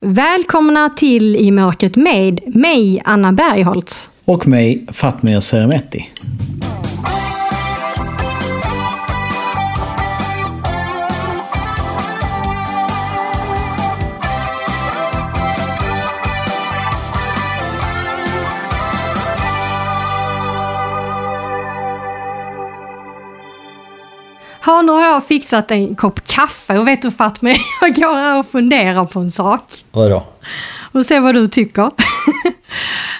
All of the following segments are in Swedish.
Välkomna till I mörkret med mig, Anna Bergholtz. Och mig, Fatmir Seremetti. Ja, nu har jag fixat en kopp kaffe och vet du Fatma, jag går här och funderar på en sak. Vadå? Och se vad du tycker.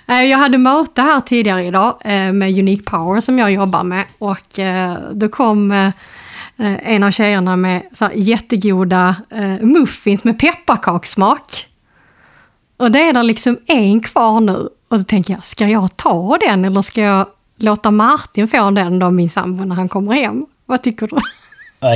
Eh, jag hade möte här tidigare idag eh, med Unique Power som jag jobbar med och eh, då kom en av tjejerna med så jättegoda muffins med pepparkakssmak. Och det är där liksom en kvar nu och då tänker jag, ska jag ta den eller ska jag låta Martin få den då, min sambo, när han kommer hem? Vad tycker du?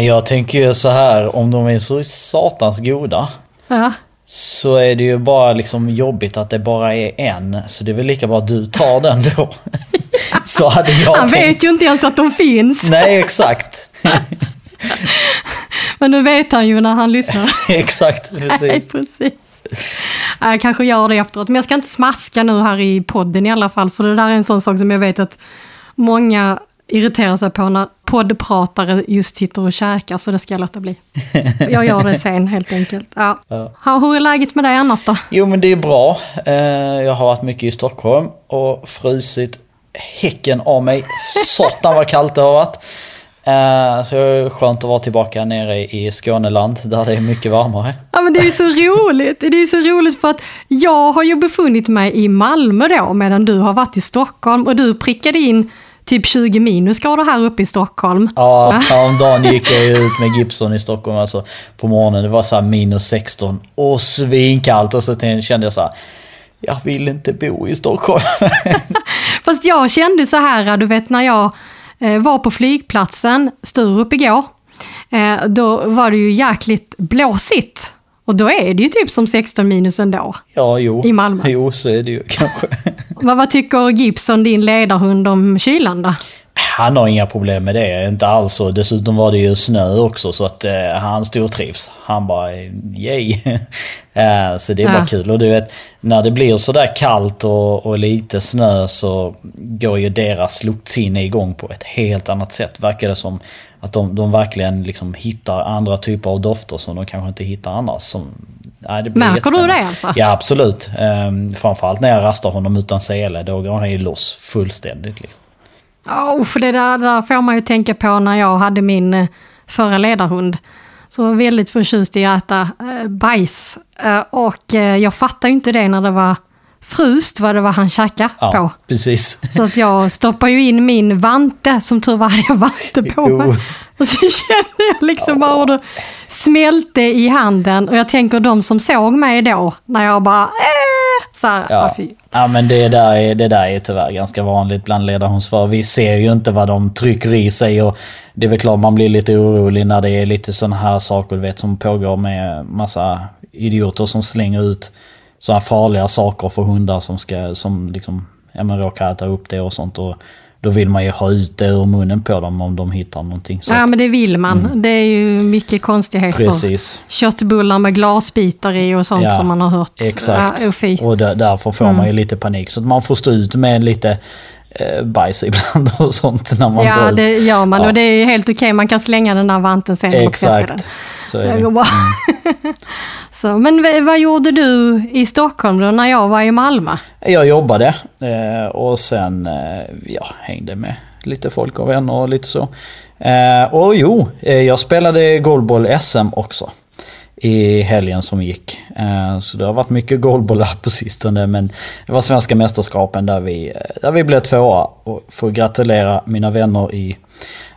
Jag tänker ju så här, om de är så satans goda. Ja. Så är det ju bara liksom jobbigt att det bara är en. Så det är väl lika bra att du tar den då. så hade jag Han tänkt. vet ju inte ens att de finns. Nej, exakt. Men nu vet han ju när han lyssnar. exakt, Nej, precis. precis. Jag kanske gör det efteråt, men jag ska inte smaska nu här i podden i alla fall, för det där är en sån sak som jag vet att många irriterar sig på när poddpratare just sitter och käkar, så det ska jag låta bli. Jag gör det sen helt enkelt. Ja. Ja. Hur är läget med dig annars då? Jo men det är bra. Eh, Jag har varit mycket i Stockholm och frusit häcken av mig. Satan vad kallt det har varit. Eh, Så det är skönt att vara tillbaka nere i Skåneland där det är mycket varmare. Ja men det är så roligt. Det är så roligt för att jag har ju befunnit mig i Malmö då medan du har varit i Stockholm och du prickade in typ 20 minusgrader här uppe i Stockholm. Ja, häromdagen gick jag ut med Gibson i Stockholm alltså, på morgonen. Det var så här minus 16 och svinkallt. Och så kände jag så här, jag vill inte bo i Stockholm. Fast jag kände så här, du vet när jag eh, var på flygplatsen Sturup igår. Eh, då var det ju jäkligt blåsigt. Och då är det ju typ som 16 minus ändå. Ja, jo. I Malmö. Jo, så är det ju kanske. Men vad tycker Gibson, din ledarhund, om kylan då? Han har inga problem med det, inte alls så. Dessutom var det ju snö också så att eh, han stortrivs. Han bara yay. eh, så det är Ja. bara kul. Och du vet, när det blir sådär kallt och, och lite snö så går ju deras luktsinne igång på ett helt annat sätt. Verkar det som att de, de verkligen liksom hittar andra typer av dofter som de kanske inte hittar annars. Som, nej, det blir Märker du det alltså? Ja absolut. Um, framförallt när jag rastar honom utan sele. Då går han ju loss fullständigt. Liksom. Oh, för det där, där får man ju tänka på när jag hade min eh, förra ledarhund. Så var väldigt förtjust i att äta eh, bajs. Eh, och jag fattade inte det när det var frust, vad det var han käkade Ja, på. precis. Så att jag stoppade ju in min vante, som tur var hade jag vante på mig. Och så kände jag liksom bara hur det smälte i handen. Och jag tänker de som såg mig då, när jag bara äh, så här, Ja. ja men det där, är, det där är tyvärr ganska vanligt bland ledarhundsförare. Vi ser ju inte vad de trycker i sig och det är väl klart man blir lite orolig när det är lite sådana här saker du vet som pågår med massa idioter som slänger ut sådana farliga saker för hundar som ska, som liksom, ja men råkar äta upp det och sånt. Och då vill man ju ha ut det ur munnen på dem om de hittar någonting. Så Ja att, men det vill man. Det är ju mycket konstigheter. precis. Köttbullar med glasbitar i och sånt Ja, som man har hört. Exakt. Ja, och där, därför får man ju lite panik. Så att man får stå ut med lite eh, bajs ibland och sånt när man Ja, det gör man Ja. och det är helt okej. Man kan slänga den där vanten sen och tvätta den. Exakt. Så är Det det. Så, men vad gjorde du i Stockholm då när jag var i Malmö? Jag jobbade eh, och sen eh, ja, hängde med lite folk och vänner och lite så. Eh, och jo, jag spelade goalball SM också. I helgen som gick. Så det har varit mycket goalball här på sistone. Men det var svenska mästerskapen där vi, där vi blev tvåa. Och får gratulera mina vänner i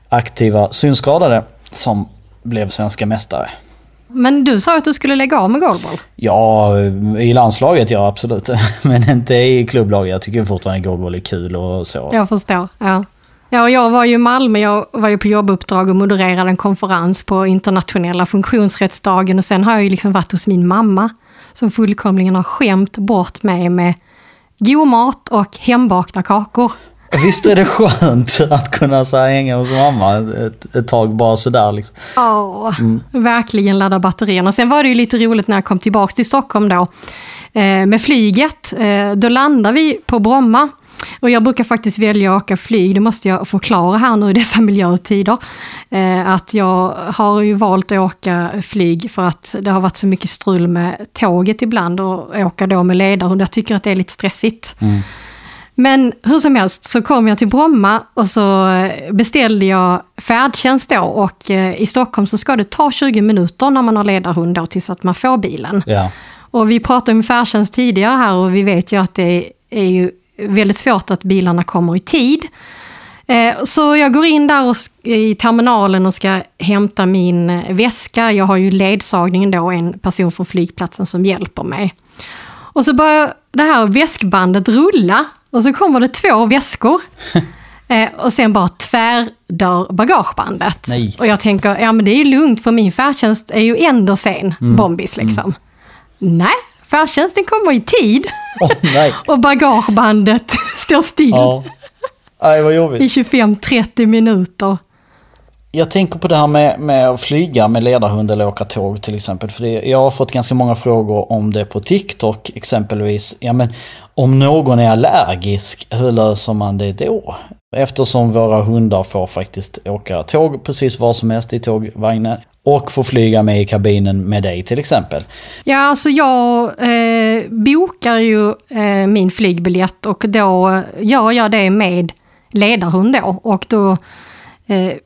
aktiva synskadade som blev svenska mästare. Men du sa att du skulle lägga av med goalball. Ja, i landslaget ja absolut. Men inte i klubblaget. Jag tycker fortfarande goalball är kul och så. Jag förstår. Ja. Ja, och jag var ju i Malmö, jag var ju på jobbuppdrag och modererade en konferens på internationella funktionsrättsdagen och sen har jag ju liksom varit hos min mamma som fullkomligen har skämt bort mig med god mat och hembakta kakor. Visst är det skönt att kunna så här, hänga hos mamma ett, ett tag bara sådär liksom. Ja, verkligen ladda batterierna. Sen var det ju lite roligt när jag kom tillbaka till Stockholm då eh, med flyget. Eh, då landade vi på Bromma. Och jag brukar faktiskt välja att åka flyg, det måste jag förklara här nu i dessa miljötider. Eh, att jag har ju valt att åka flyg för att det har varit så mycket strul med tåget ibland och åka då med ledarhund. Jag tycker att det är lite stressigt. Men hur som helst så kom jag till Bromma och så beställde jag färdtjänst då och eh, i Stockholm så ska det ta 20 minuter när man har ledarhund då tills att man får bilen. Ja. Och vi pratade om färdtjänst tidigare här och vi vet ju att det är ju väldigt svårt att bilarna kommer i tid. Eh, Så jag går in där och i terminalen och ska hämta min eh, väska. Jag har ju ledsagningen då, en person från flygplatsen som hjälper mig. Och så börjar det här väskbandet rulla och så kommer det två väskor. Eh, och sen bara tvärdör bagagebandet. Nej. Och jag tänker, ja men det är ju lugnt för min färdtjänst är ju ändå sen, bombis liksom. Nej, färdtjänsten kommer i tid. Nej. Och bagagebandet står still Ja. Nej vad jobbigt. i 25-30 minuter. Jag tänker på det här med, med att flyga med ledarhund eller åka tåg till exempel. För det, jag har fått ganska många frågor om det på TikTok exempelvis. Ja men om någon är allergisk, hur löser man det då? Eftersom våra hundar får faktiskt åka tåg precis var som helst i tågvagnen. Och får flyga med i kabinen med dig till exempel. Ja, alltså jag eh, bokar ju eh, min flygbiljett och då gör jag det med ledarhund då. Och då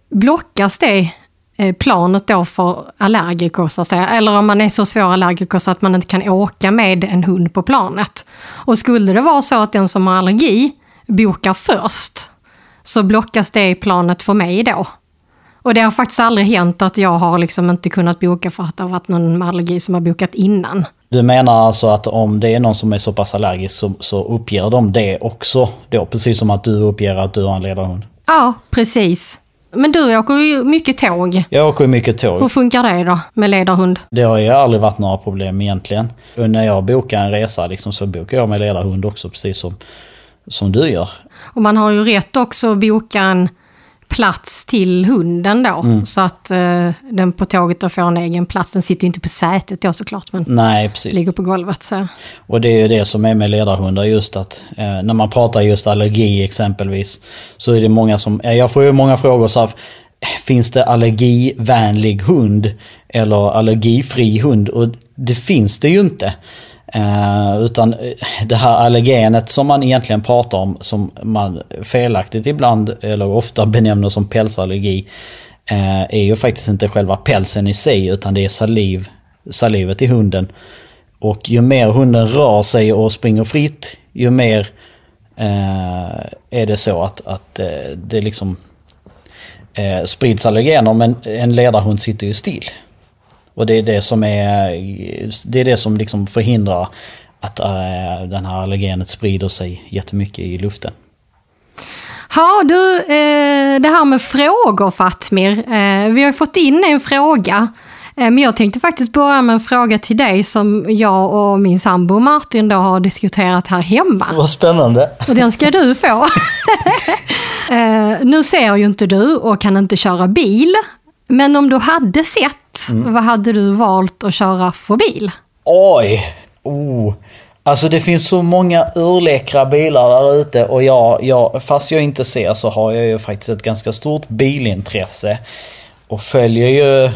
blockas det eh, planet då för allergiker så att säga. Eller om man är så svår allergiker så att man inte kan åka med en hund på planet. Och skulle det vara så att den som har allergi bokar först så blockas det planet för mig då. Och det har faktiskt aldrig hänt att jag har liksom inte kunnat boka för att det har varit någon med allergi som har bokat innan. Du menar alltså att om det är någon som är så pass allergisk så, så uppger de det också då? Precis som att du uppger att du har en ledarhund? Ja, precis. Men du åker ju mycket tåg. Jag åker ju mycket tåg. Hur funkar det då med ledarhund? Det har ju aldrig varit några problem egentligen. Och när jag bokar en resa liksom, så bokar jag med ledarhund också precis som, som du gör. Och man har ju rätt också att boka en plats till hunden då. Så att eh, den på tåget då får en egen plats. Den sitter ju inte på sätet då såklart, men Nej, precis. ligger på golvet. Så. Och det är ju det som är med ledarhundar just att eh, när man pratar just allergi exempelvis så är det många som, eh, jag får ju många frågor så här, finns det allergivänlig hund eller allergifri hund? Och det finns det ju inte. Eh, utan eh, det här allergenet som man egentligen pratar om som man felaktigt ibland eller ofta benämner som pälsallergi eh, är ju faktiskt inte själva pälsen i sig utan det är saliv, salivet i hunden. Och ju mer hunden rör sig och springer fritt, ju mer eh, är det så att, att eh, det liksom eh, sprids allergener. Men en ledarhund sitter ju still. Och det är det som är det är det som liksom förhindrar att eh, den här allergenet sprider sig jättemycket i luften. Ja du, eh, det här med frågor Fatmir. Eh, vi har fått in en fråga. Eh, men jag tänkte faktiskt börja med en fråga till dig som jag och min sambo Martin då har diskuterat här hemma. Vad spännande! Och den ska du få. eh, nu ser ju inte du och kan inte köra bil. Men om du hade sett, vad hade du valt att köra för bil? Oj! Oh. Alltså det finns så många urläckra bilar där ute och jag, jag, fast jag inte ser så har jag ju faktiskt ett ganska stort bilintresse. Och följer ju,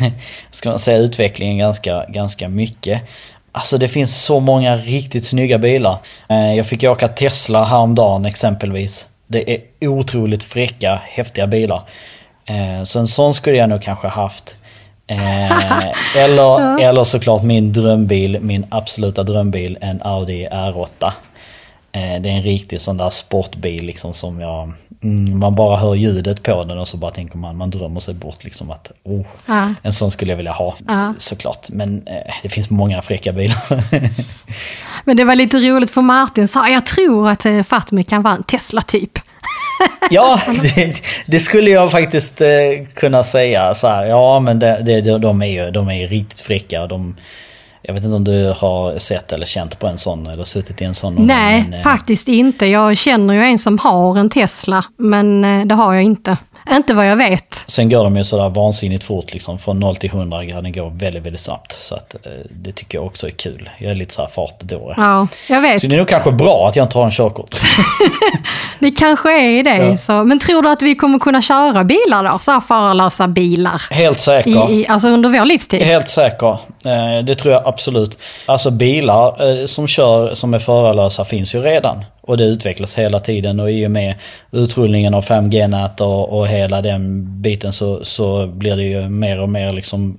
ska man säga, utvecklingen ganska, ganska mycket. Alltså det finns så många riktigt snygga bilar. Eh, Jag fick åka Tesla häromdagen exempelvis. Det är otroligt fräcka, häftiga bilar. Eh, Så en sån skulle jag nog kanske haft. Eh, eller, eller såklart min drömbil, min absoluta drömbil, en Audi R8. Eh, det är en riktig sån där sportbil liksom som jag... Mm, man bara hör ljudet på den och så bara tänker man, man drömmer sig bort liksom att oh, Ja. en sån skulle jag vilja ha. Ja. Såklart. Men eh, det finns många fräcka bilar. Men det var lite roligt för Martin sa, jag tror att Fatmir kan vara en Tesla-typ. ja, det, det skulle jag faktiskt eh, kunna säga så här. Ja, men det, det, de är ju de är ju riktigt fräcka. De, Jag vet inte om du har sett eller känt på en sån eller suttit i en sån Nej, men, eh, faktiskt inte. Jag känner ju en som har en Tesla, men eh, det har jag inte. Inte vad jag vet. Sen går de ju sådär vansinnigt fort liksom. Från 0 till 100 kan det gå väldigt, väldigt snabbt. Så att eh, det tycker jag också är kul. Jag är lite såhär fartdåre. Ja, jag vet. Så det är nog kanske bra att jag inte har en körkort. Det kanske är det. Ja. Så. Men tror du att vi kommer kunna köra bilar då? Så här förarlösa bilar? Helt säker. I, i, alltså under vår livstid? Helt säker. Eh, det tror jag absolut. Alltså bilar eh, som kör som är förarlösa finns ju redan. Och det utvecklas hela tiden och i och med utrullningen av 5G-nät och, och hela den biten så, så blir det ju mer och mer liksom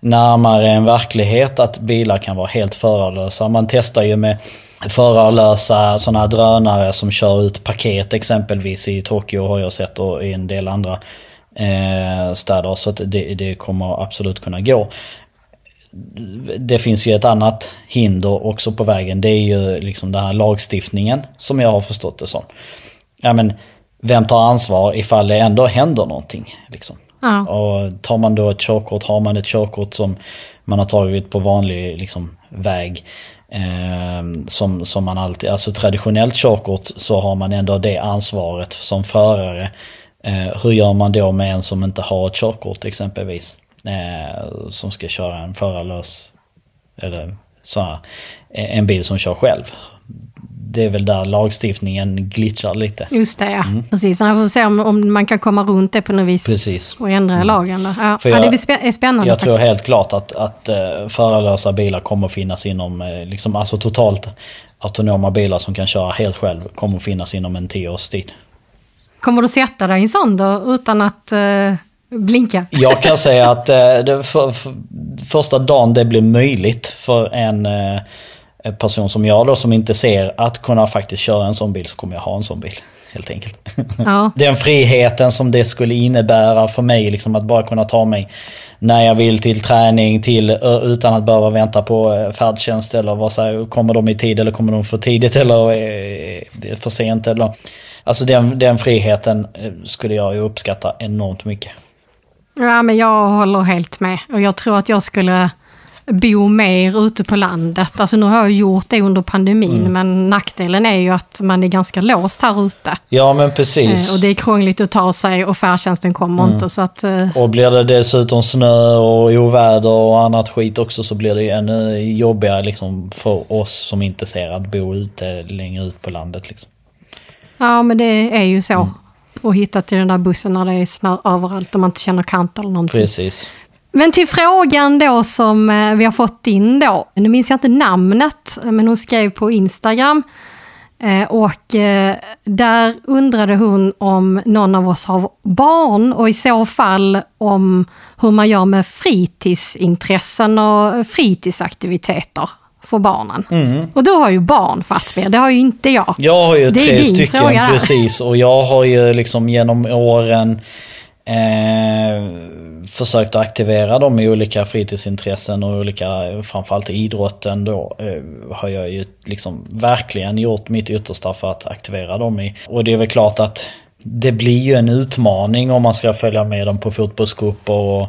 närmare en verklighet att bilar kan vara helt förarlösa. Man testar ju med förarlösa sådana här drönare som kör ut paket exempelvis i Tokyo har jag sett och i en del andra eh, städer. Så att det, det kommer absolut kunna gå det finns ju ett annat hinder också på vägen. Det är ju liksom den här lagstiftningen som jag har förstått det som. Ja men, vem tar ansvar ifall det ändå händer någonting? Liksom? Ja. Och tar man då ett körkort, har man ett körkort som man har tagit på vanlig liksom, väg. Eh, som, som man alltid, alltså traditionellt körkort så har man ändå det ansvaret som förare. Eh, hur gör man då med en som inte har ett körkort exempelvis? Eh, som ska köra en förarlös, eller så här, eh, en bil som kör själv. Det är väl där lagstiftningen glitchar lite. Just det, ja. Precis. Jag får se om, om man kan komma runt det på något vis. Precis. Och ändra lagen. Då. Ja. För ja, jag- det är spännande Jag tror faktiskt. helt klart att, att uh, förarlösa bilar kommer att finnas inom, eh, liksom, alltså totalt autonoma bilar som kan köra helt själv kommer att finnas inom en tio års tid. Kommer du sätta dig i en sån då, utan att eh, blinka? Jag kan säga att eh, för, för, första dagen det blir möjligt för en eh, en person som jag då som inte ser att kunna faktiskt köra en sån bil så kommer jag ha en sån bil. Helt enkelt. Ja. Den friheten som det skulle innebära för mig liksom att bara kunna ta mig när jag vill till träning till ö, utan att behöva vänta på eh, färdtjänst eller vad säger kommer de i tid eller kommer de för tidigt eller eh, det är för sent eller Alltså den, den friheten eh, skulle jag ju uppskatta enormt mycket. Ja, men jag håller helt med. Och jag tror att jag skulle bo mer ute på landet. Alltså nu har jag gjort det under pandemin, Mm. men nackdelen är ju att man är ganska låst här ute. Ja men precis. Eh, och det är krångligt att ta sig och färdtjänsten kommer Mm. inte. Så att, eh, Och blir det dessutom snö och oväder och annat skit också så blir det ju ännu jobbigare liksom för oss som inte ser att bo ute längre ut på landet. Liksom. ja, men det är ju så. Mm. Och hitta till den där bussen när det är snö överallt och man inte känner kant eller någonting. Precis. Men till frågan då som eh, vi har fått in då. Nu minns jag inte namnet, men hon skrev på Instagram. Eh, Och eh, där undrade hon om någon av oss har barn och i så fall om hur man gör med fritidsintressen och fritidsaktiviteter för barnen. Och du har ju barn Fatmir, det har ju inte jag. Jag har ju Det tre stycken fråga precis och jag har ju liksom genom åren eh, försökt aktivera dem i olika fritidsintressen och olika, framförallt idrotten då, eh, har jag ju liksom verkligen gjort mitt yttersta för att aktivera dem i. Och det är väl klart att det blir ju en utmaning om man ska följa med dem på fotbollscuper och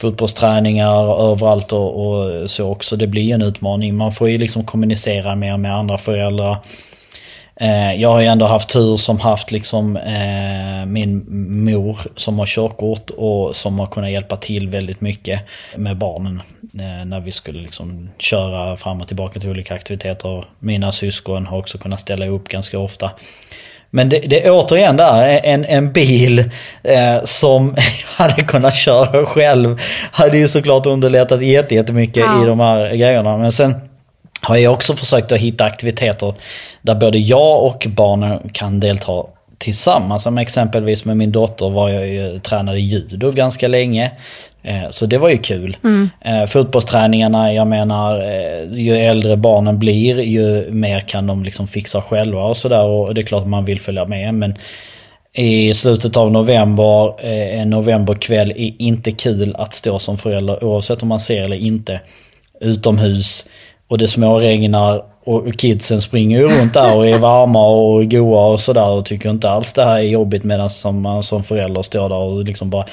fotbollsträningar överallt och, och så också. Det blir en utmaning. Man får ju liksom kommunicera mer med andra föräldrar. Eh, jag har ju ändå haft tur som haft liksom eh, min mor som har körkort och som har kunnat hjälpa till väldigt mycket med barnen. Eh, när vi skulle liksom köra fram och tillbaka till olika aktiviteter. Mina syskon har också kunnat ställa upp ganska ofta. Men det, det är återigen där, en, en bil eh, som hade kunnat köra själv hade ju såklart underlättat jätte- jättemycket Ja. i de här grejerna. Men sen har jag också försökt att hitta aktiviteter där både jag och barnen kan delta tillsammans. Som exempelvis med min dotter var jag ju, tränade judo ganska länge. Eh, Så det var ju kul. Eh, Fotbollsträningarna, jag menar, eh, ju äldre barnen blir ju mer kan de liksom fixa själva och sådär. Och det är klart att man vill följa med. Men i slutet av november, en novemberkväll, är inte kul att stå som förälder oavsett om man ser eller inte utomhus och det småregnar och kidsen springer ju runt där och är varma och goa och sådär och tycker inte alls det här är jobbigt medan som man som förälder står där och liksom bara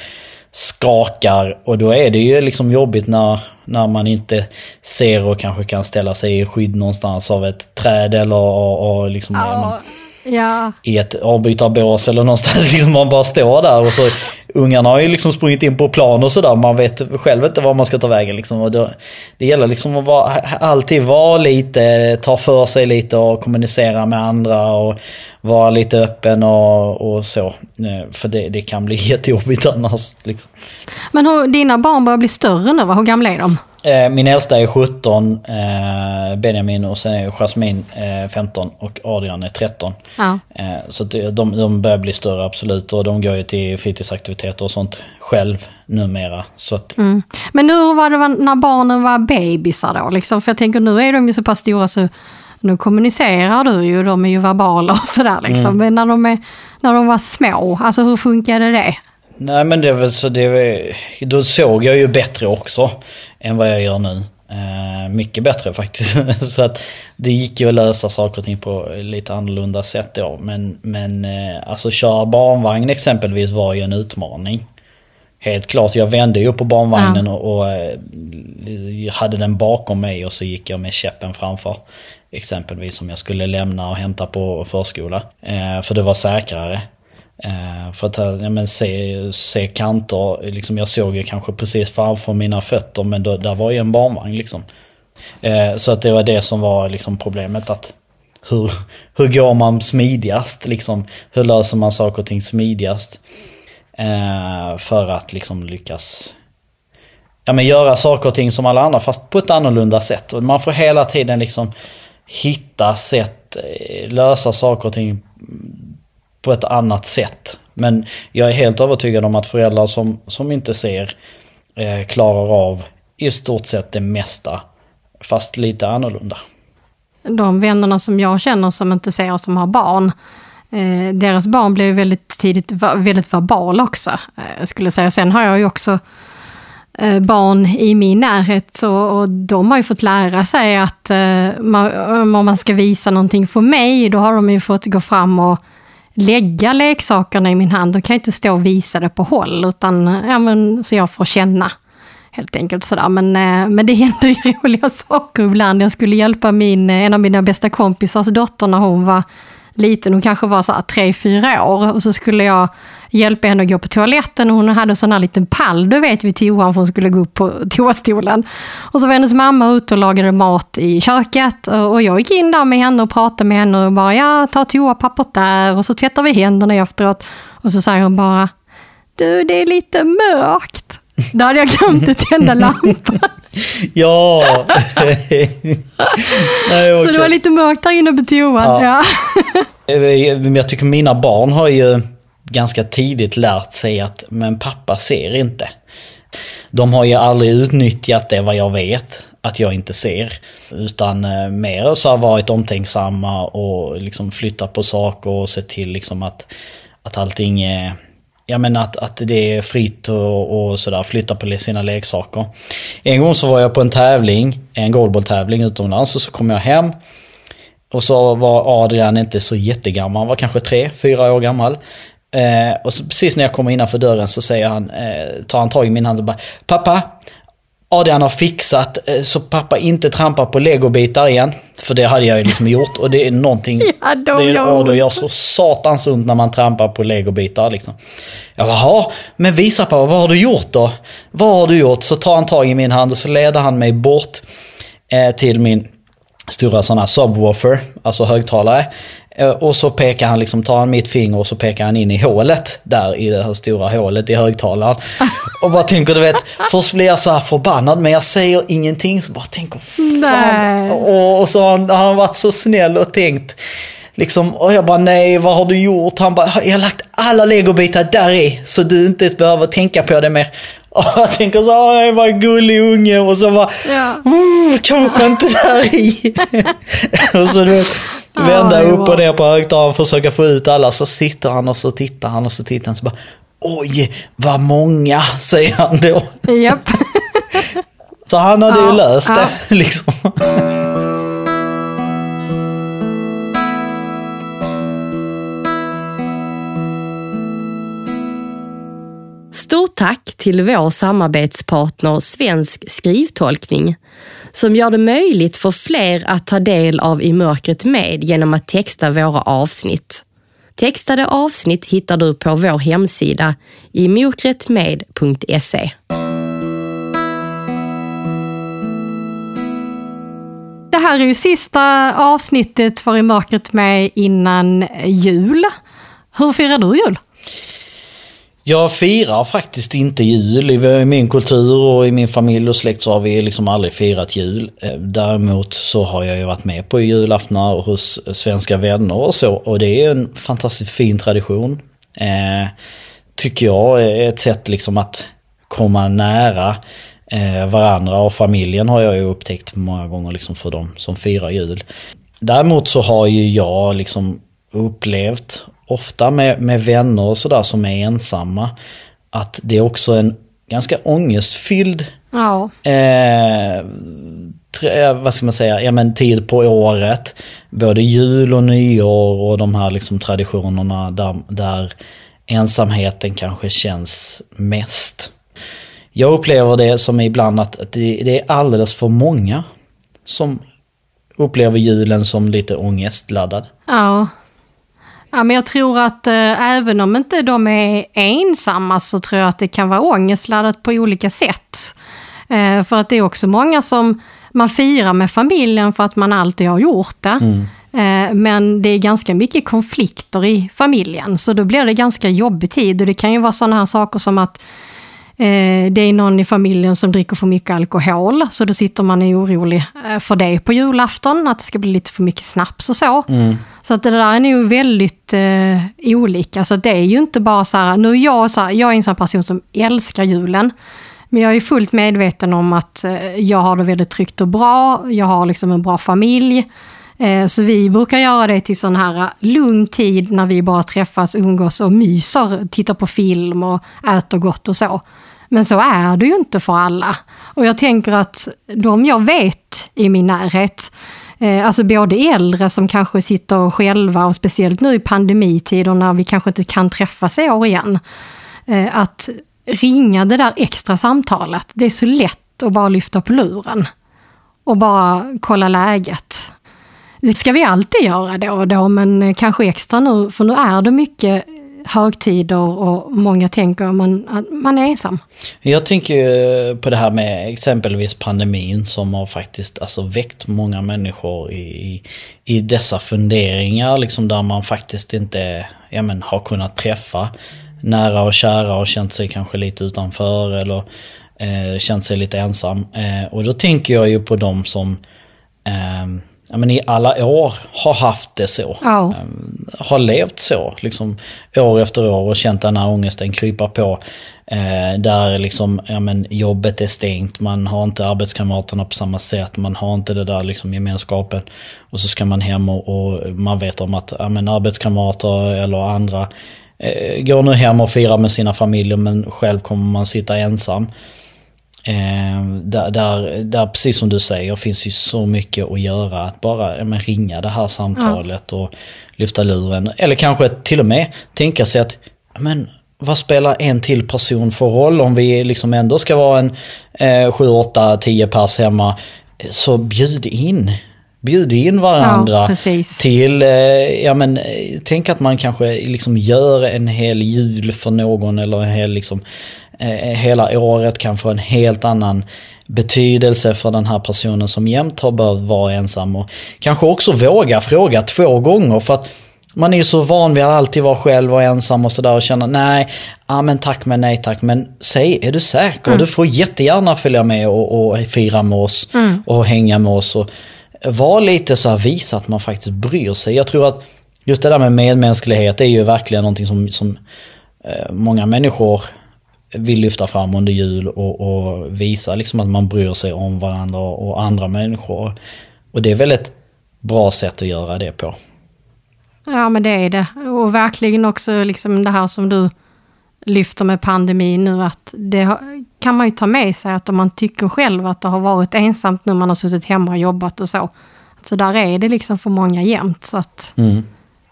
skakar och då är det ju liksom jobbigt när, när man inte ser och kanske kan ställa sig i skydd någonstans av ett träd eller och, och liksom Ja, ja. i ett avbytarbås eller någonstans. Liksom man bara står där och så ungarna har ju liksom sprungit in på plan och sådär. Man vet själv inte var man ska ta vägen liksom. Och det, det gäller liksom att vara, alltid vara lite, ta för sig lite och kommunicera med andra och vara lite öppen och, och så. Eh, för det, det kan bli jättejobbigt annars. Liksom. Men hur, dina barn börjar bli större nu va? Hur gamla är de? Eh, Min äldsta är 17, eh, Benjamin och sen är Jasmine eh, 15 och Adrian är 13. Ja. Så de, de börjar bli större absolut och de går ju till fritidsaktiviteter och sånt själv numera. Så att, Mm. Men nu var det när barnen var bebisar då? Liksom? För jag tänker nu är de ju så pass stora så nu kommunicerar du ju, de är ju verbala och sådär. Liksom. Men när de, är, när de var små, alltså hur funkade det? Nej men det är väl så det är, Då såg jag ju bättre också än vad jag gör nu. Eh, mycket bättre faktiskt. så att det gick ju att lösa saker och ting på lite annorlunda sätt då. Men, men eh, alltså köra barnvagn exempelvis var ju en utmaning. Helt klart, jag vände ju på barnvagnen och, och eh, hade den bakom mig och så gick jag med käppen framför. Exempelvis om jag skulle lämna och hämta på förskola. Eh, för det var säkrare. Eh, för att eh, ja, men, se, se kanter, liksom, jag såg ju kanske precis framför mina fötter men då, där var ju en barnvagn liksom. Eh, så att det var det som var liksom, problemet. att hur, hur går man smidigast? Liksom? Hur löser man saker och ting smidigast? Eh, för att liksom lyckas ja, men göra saker och ting som alla andra fast på ett annorlunda sätt. Och man får hela tiden liksom hitta sätt, eh, lösa saker och ting på ett annat sätt. Men jag är helt övertygad om att föräldrar som, som inte ser eh, klarar av i stort sett det mesta. Fast lite annorlunda. De vännerna som jag känner som inte ser och som har barn, eh, deras barn blev väldigt tidigt väldigt verbala också, eh, skulle jag säga. Sen har jag ju också eh, barn i min närhet så, och de har ju fått lära sig att eh, man, om man ska visa någonting för mig, då har de ju fått gå fram och lägga leksakerna i min hand. De kan inte stå och visa det på håll, utan ja, men, så jag får känna. Helt enkelt sådär. Men, eh, men det händer ju roliga saker ibland. Jag skulle hjälpa min, en av mina bästa kompisars dotter när hon var liten. Hon kanske var så här tre, fyra år. Och så skulle jag hjälpa henne att gå på toaletten. Och hon hade en sån här liten pall, du vet, vid toan för hon skulle gå upp på toastolen. Och så var hennes mamma ute och lagade mat i köket. Och och jag gick in där med henne och pratade med henne och bara, ja, ta toapappret där. Och så tvättar vi händerna efteråt. Och så säger hon bara, du, det är lite mörkt. Då hade jag glömt att tända lampan. Ja! Nej, Så det var lite mörkt där inne på toan. Ja. Ja. Men Jag tycker mina barn har ju ganska tidigt lärt sig att men pappa ser inte. De har ju aldrig utnyttjat det vad jag vet att jag inte ser. Utan eh, mer så har varit omtänksamma och liksom flyttat på saker och sett till liksom att, att allting är Ja men att, att det är fritt och, och sådär, flytta på sina leksaker. En gång så var jag på en tävling, en goalballtävling utomlands och så kom jag hem. Och så var Adrian inte så jättegammal, han var kanske tre, fyra år gammal. Eh, och så precis när jag kommer innanför dörren så säger han, eh, tar han tag i min hand och bara Pappa, Adrian har fixat eh, så pappa inte trampar på legobitar igen. För det hade jag ju liksom gjort och det är någonting... Ja, de det, gör och då gör så satans ont när man trampar på legobitar liksom. Jag bara, "Jaha, men visa pappa, vad har du gjort då? Vad har du gjort? Så tar han tag i min hand och så leder han mig bort eh, till min stora sådana subwoofer, alltså högtalare. Eh, Och så pekar han liksom, tar han mitt finger och så pekar han in i hålet där i det här stora hålet i högtalaren. Och bara tänker, du vet, först blir jag så här förbannad men jag säger ingenting så bara tänker, fan. Och, och så har han, har han varit så snäll och tänkt. Liksom, och jag bara nej, vad har du gjort? Han bara, jag har lagt alla legobitar där i så du inte ens behöver tänka på det mer. Och jag tänker så, "Åh, en gullig unge och så bara, Ja. mm, kanske inte där i. och så du vet, vända upp och ner på högtalaren, försöka få ut alla. Så sitter han och så tittar han och så tittar han så bara, oj, vad många, säger han då. Japp. Så han hade ju Ja, löst ja. det, liksom. Stort tack till vår samarbetspartner Svensk skrivtolkning som gör det möjligt för fler att ta del av I mörkret med genom att texta våra avsnitt. Textade avsnitt hittar du på vår hemsida imokretmed.se. Det här är ju sista avsnittet för I mörkret med innan jul. Hur firar du jul? Jag firar faktiskt inte jul. I min kultur och i min familj och släkt så har vi liksom aldrig firat jul. Eh, däremot så har jag ju varit med på julaftnar hos svenska vänner och så. Och det är en fantastiskt fin tradition. Eh, tycker jag är ett sätt liksom att komma nära eh, varandra och familjen har jag ju upptäckt många gånger liksom för dem som firar jul. Däremot så har ju jag liksom upplevt ofta med, med vänner och sådär som är ensamma, att det är också en ganska ångestfylld ja. eh, tre, vad ska man säga, ja men tid på året. Både jul och nyår och de här liksom traditionerna där, där ensamheten kanske känns mest. Jag upplever det som ibland att det, det är alldeles för många som upplever julen som lite ångestladdad. Ja. Ja, men jag tror att eh, även om inte de är ensamma så tror jag att det kan vara ångestladdat på olika sätt. Eh, för att det är också många som man firar med familjen för att man alltid har gjort det. Mm. Eh, men det är ganska mycket konflikter i familjen, så då blir det ganska jobbig tid. Och det kan ju vara sådana här saker som att Eh, det är någon i familjen som dricker för mycket alkohol, så då sitter man och är orolig eh, för det på julafton, att det ska bli lite för mycket snaps och så. Mm. Så att det där är nog väldigt eh, olika. Så det är ju inte bara så här, nu är jag, så här, jag är en sån person som älskar julen, men jag är fullt medveten om att eh, jag har det väldigt tryggt och bra, jag har liksom en bra familj. Så vi brukar göra det till sån här lugn tid när vi bara träffas, umgås och myser, tittar på film och äter gott och så. Men så är det ju inte för alla. Och jag tänker att de jag vet i min närhet, eh, alltså både äldre som kanske sitter själva och speciellt nu i pandemitider när vi kanske inte kan träffas i år igen, eh, att ringa det där extra samtalet. Det är så lätt att bara lyfta på luren och bara kolla läget. Det ska vi alltid göra då och då, men eh, kanske extra nu, för nu är det mycket högtider och många tänker att man, att man är ensam. Jag tänker på det här med exempelvis pandemin som har faktiskt alltså väckt många människor i, i dessa funderingar liksom där man faktiskt inte ja, men, har kunnat träffa nära och kära och känt sig kanske lite utanför eller eh, känt sig lite ensam. Eh, och då tänker jag ju på de som eh, ja, men i alla år har haft det så. Ja. Ehm, har levt så, liksom år efter år och känt den här ångesten krypa på. Eh, där liksom, ja, men jobbet är stängt, man har inte arbetskamraterna på samma sätt, man har inte det där liksom gemenskapen. Och så ska man hem och, och man vet om att ja, men arbetskamrater eller andra eh, går nu hem och firar med sina familjer men själv kommer man sitta ensam. Eh, där, där, där, precis som du säger, finns ju så mycket att göra. Att bara ja, men, ringa det här samtalet ja. och lyfta luren. Eller kanske till och med tänka sig att, men vad spelar en till person för roll om vi liksom ändå ska vara en eh, 7, 8, 10 pers hemma. Så bjud in. Bjud in varandra ja, till, eh, ja men tänk att man kanske liksom gör en hel jul för någon eller en hel liksom Eh, hela året kan få en helt annan betydelse för den här personen som jämt har behövt vara ensam. Och kanske också våga fråga två gånger för att man är ju så van vid att alltid vara själv och ensam och sådär och känna nej, ja men tack men nej tack. Men säg, är du säker? Mm. Du får jättegärna följa med och, och fira med oss mm. och hänga med oss. Och var lite så här, visa att man faktiskt bryr sig. Jag tror att just det där med medmänsklighet är ju verkligen någonting som, som eh, många människor vill lyfta fram under jul och, och, visa liksom att man bryr sig om varandra och andra människor. Och det är väl ett bra sätt att göra det på. Ja men det är det. Och verkligen också liksom det här som du lyfter med pandemin nu, att det kan man ju ta med sig att om man tycker själv att det har varit ensamt nu man har suttit hemma och jobbat och så. Så där är det liksom för många jämt. Så att mm.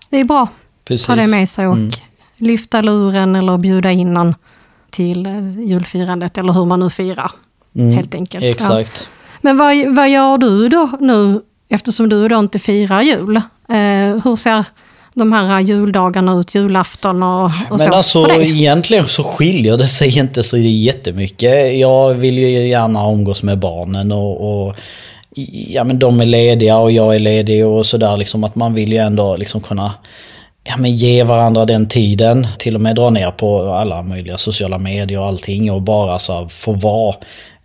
det är bra. att Ta det med sig och mm. lyfta luren eller bjuda in någon till eh, julfirandet, eller hur man nu firar. helt enkelt. Ja. Mm. Exakt. Men vad, vad gör du då nu, eftersom du då inte firar jul? Eh, hur ser de här juldagarna ut, julafton och, och Men så alltså för dig? egentligen så skiljer det sig inte så jättemycket. Jag vill ju gärna umgås med barnen och, och ja men de är lediga och jag är ledig och sådär liksom att man vill ju ändå liksom kunna ja, men ge varandra den tiden. Till och med dra ner på alla möjliga sociala medier och allting och bara så här få vara,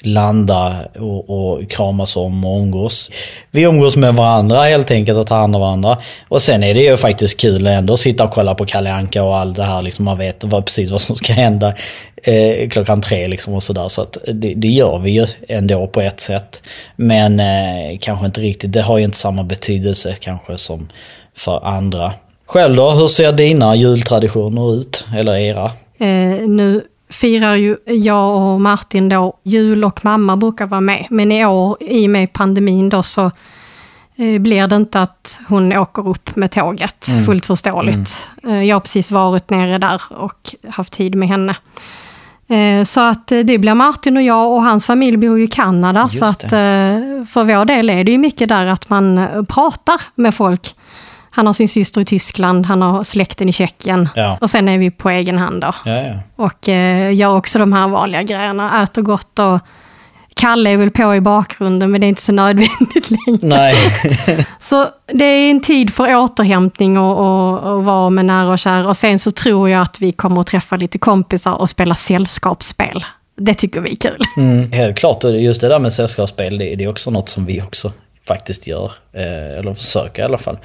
landa och, och kramas om och umgås. Vi umgås med varandra helt enkelt och tar hand om varandra. Och sen är det ju faktiskt kul ändå att sitta och kolla på Kalle Anka och allt det här. Liksom man vet vad, precis vad som ska hända eh, klockan tre liksom och sådär. Så att det, det gör vi ju ändå på ett sätt. Men eh, kanske inte riktigt, det har ju inte samma betydelse kanske som för andra. Själv då, hur ser dina jultraditioner ut? Eller era? Eh, nu firar ju jag och Martin då jul och mamma brukar vara med. Men i år, i och med pandemin då, så eh, blir det inte att hon åker upp med tåget. Fullt förståeligt. Eh, jag har precis varit nere där och haft tid med henne. Eh, Så att det blir Martin och jag och hans familj bor ju i Kanada. Just så att eh, för vår del är det ju mycket där att man pratar med folk. Han har sin syster i Tyskland, han har släkten i Tjeckien. Ja. Och sen är vi på egen hand då. Ja, ja. Och eh, gör också de här vanliga grejerna. Äter gott och Kalle är väl på i bakgrunden men det är inte så nödvändigt längre. Nej. Så det är en tid för återhämtning och, och, och vara med nära och kära. Och sen så tror jag att vi kommer att träffa lite kompisar och spela sällskapsspel. Det tycker vi är kul. Mm, helt klart, just det där med sällskapsspel, det, det är också något som vi också faktiskt gör. Eh, eller försöker i alla fall.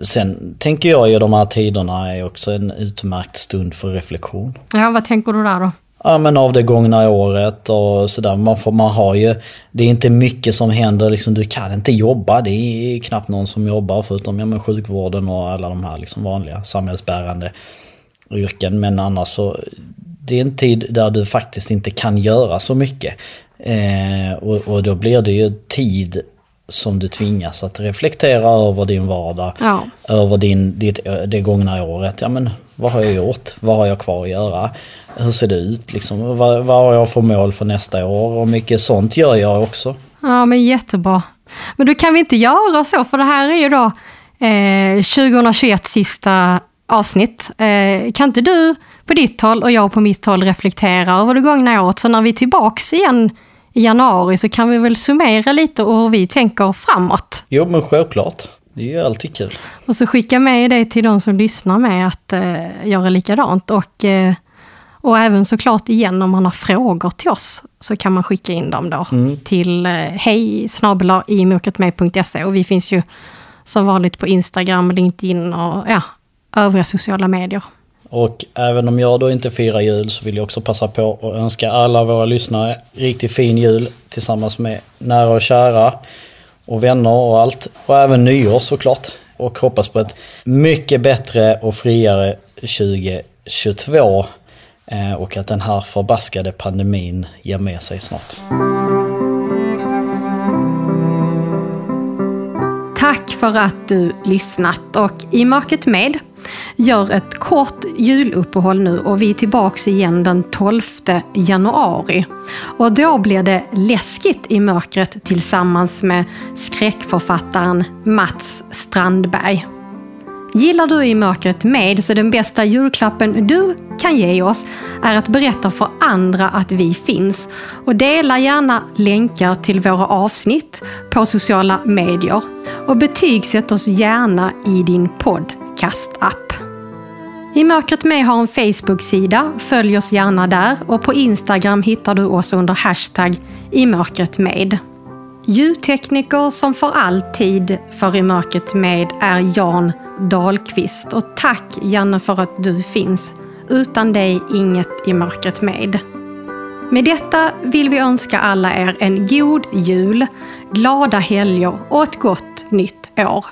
Sen tänker jag ju de här tiderna är också en utmärkt stund för reflektion. Ja, vad tänker du där då? Ja men av det gångna året och sådär. Man, får, man har ju, det är inte mycket som händer liksom. Du kan inte jobba. Det är knappt någon som jobbar förutom ja, men sjukvården och alla de här liksom vanliga samhällsbärande yrken. Men annars så, det är en tid där du faktiskt inte kan göra så mycket. Eh, och, och då blir det ju tid som du tvingas att reflektera över din vardag. Ja. Över din, ditt, det gångna året. Ja men vad har jag gjort? Vad har jag kvar att göra? Hur ser det ut liksom? Vad, vad har jag för mål för nästa år? Och mycket sånt gör jag också. Ja, men jättebra. Men då kan vi inte göra så, för det här är ju då eh, 2021 sista avsnitt. Eh, kan inte du på ditt håll och jag på mitt håll reflektera över det gångna året? Så när vi är tillbaks igen i januari så kan vi väl summera lite och hur vi tänker framåt. Jo men självklart. Det är ju alltid kul. Och så skicka med det till de som lyssnar med att eh, göra likadant. Och, eh, och även såklart igen om man har frågor till oss så kan man skicka in dem då till eh, hej imörkretmed.se och vi finns ju som vanligt på Instagram, LinkedIn och ja, övriga sociala medier. Och även om jag då inte firar jul så vill jag också passa på att önska alla våra lyssnare riktigt fin jul tillsammans med nära och kära och vänner och allt. Och även nyår såklart. Och hoppas på ett mycket bättre och friare 2022. Eh, och att den här förbaskade pandemin ger med sig snart. Tack för att du lyssnat och i Mörkret med gör ett kort juluppehåll nu och vi är tillbaks igen den 12 januari. Och då blir det läskigt i mörkret tillsammans med skräckförfattaren Mats Strandberg. Gillar du i mörkret med så den bästa julklappen du kan ge oss är att berätta för andra att vi finns. Och dela gärna länkar till våra avsnitt på sociala medier. Och betygsätt oss gärna i din podd podcast-app. I mörkret med har en Facebook-sida, följ oss gärna där och på Instagram hittar du oss under hashtag i mörkret med. Ljudtekniker som för alltid för I mörkret med är Jan Dahlqvist. Och tack Janne för att du finns. Utan dig inget I mörkret med. Med detta vill vi önska alla er en god jul, glada helger och ett gott nytt år.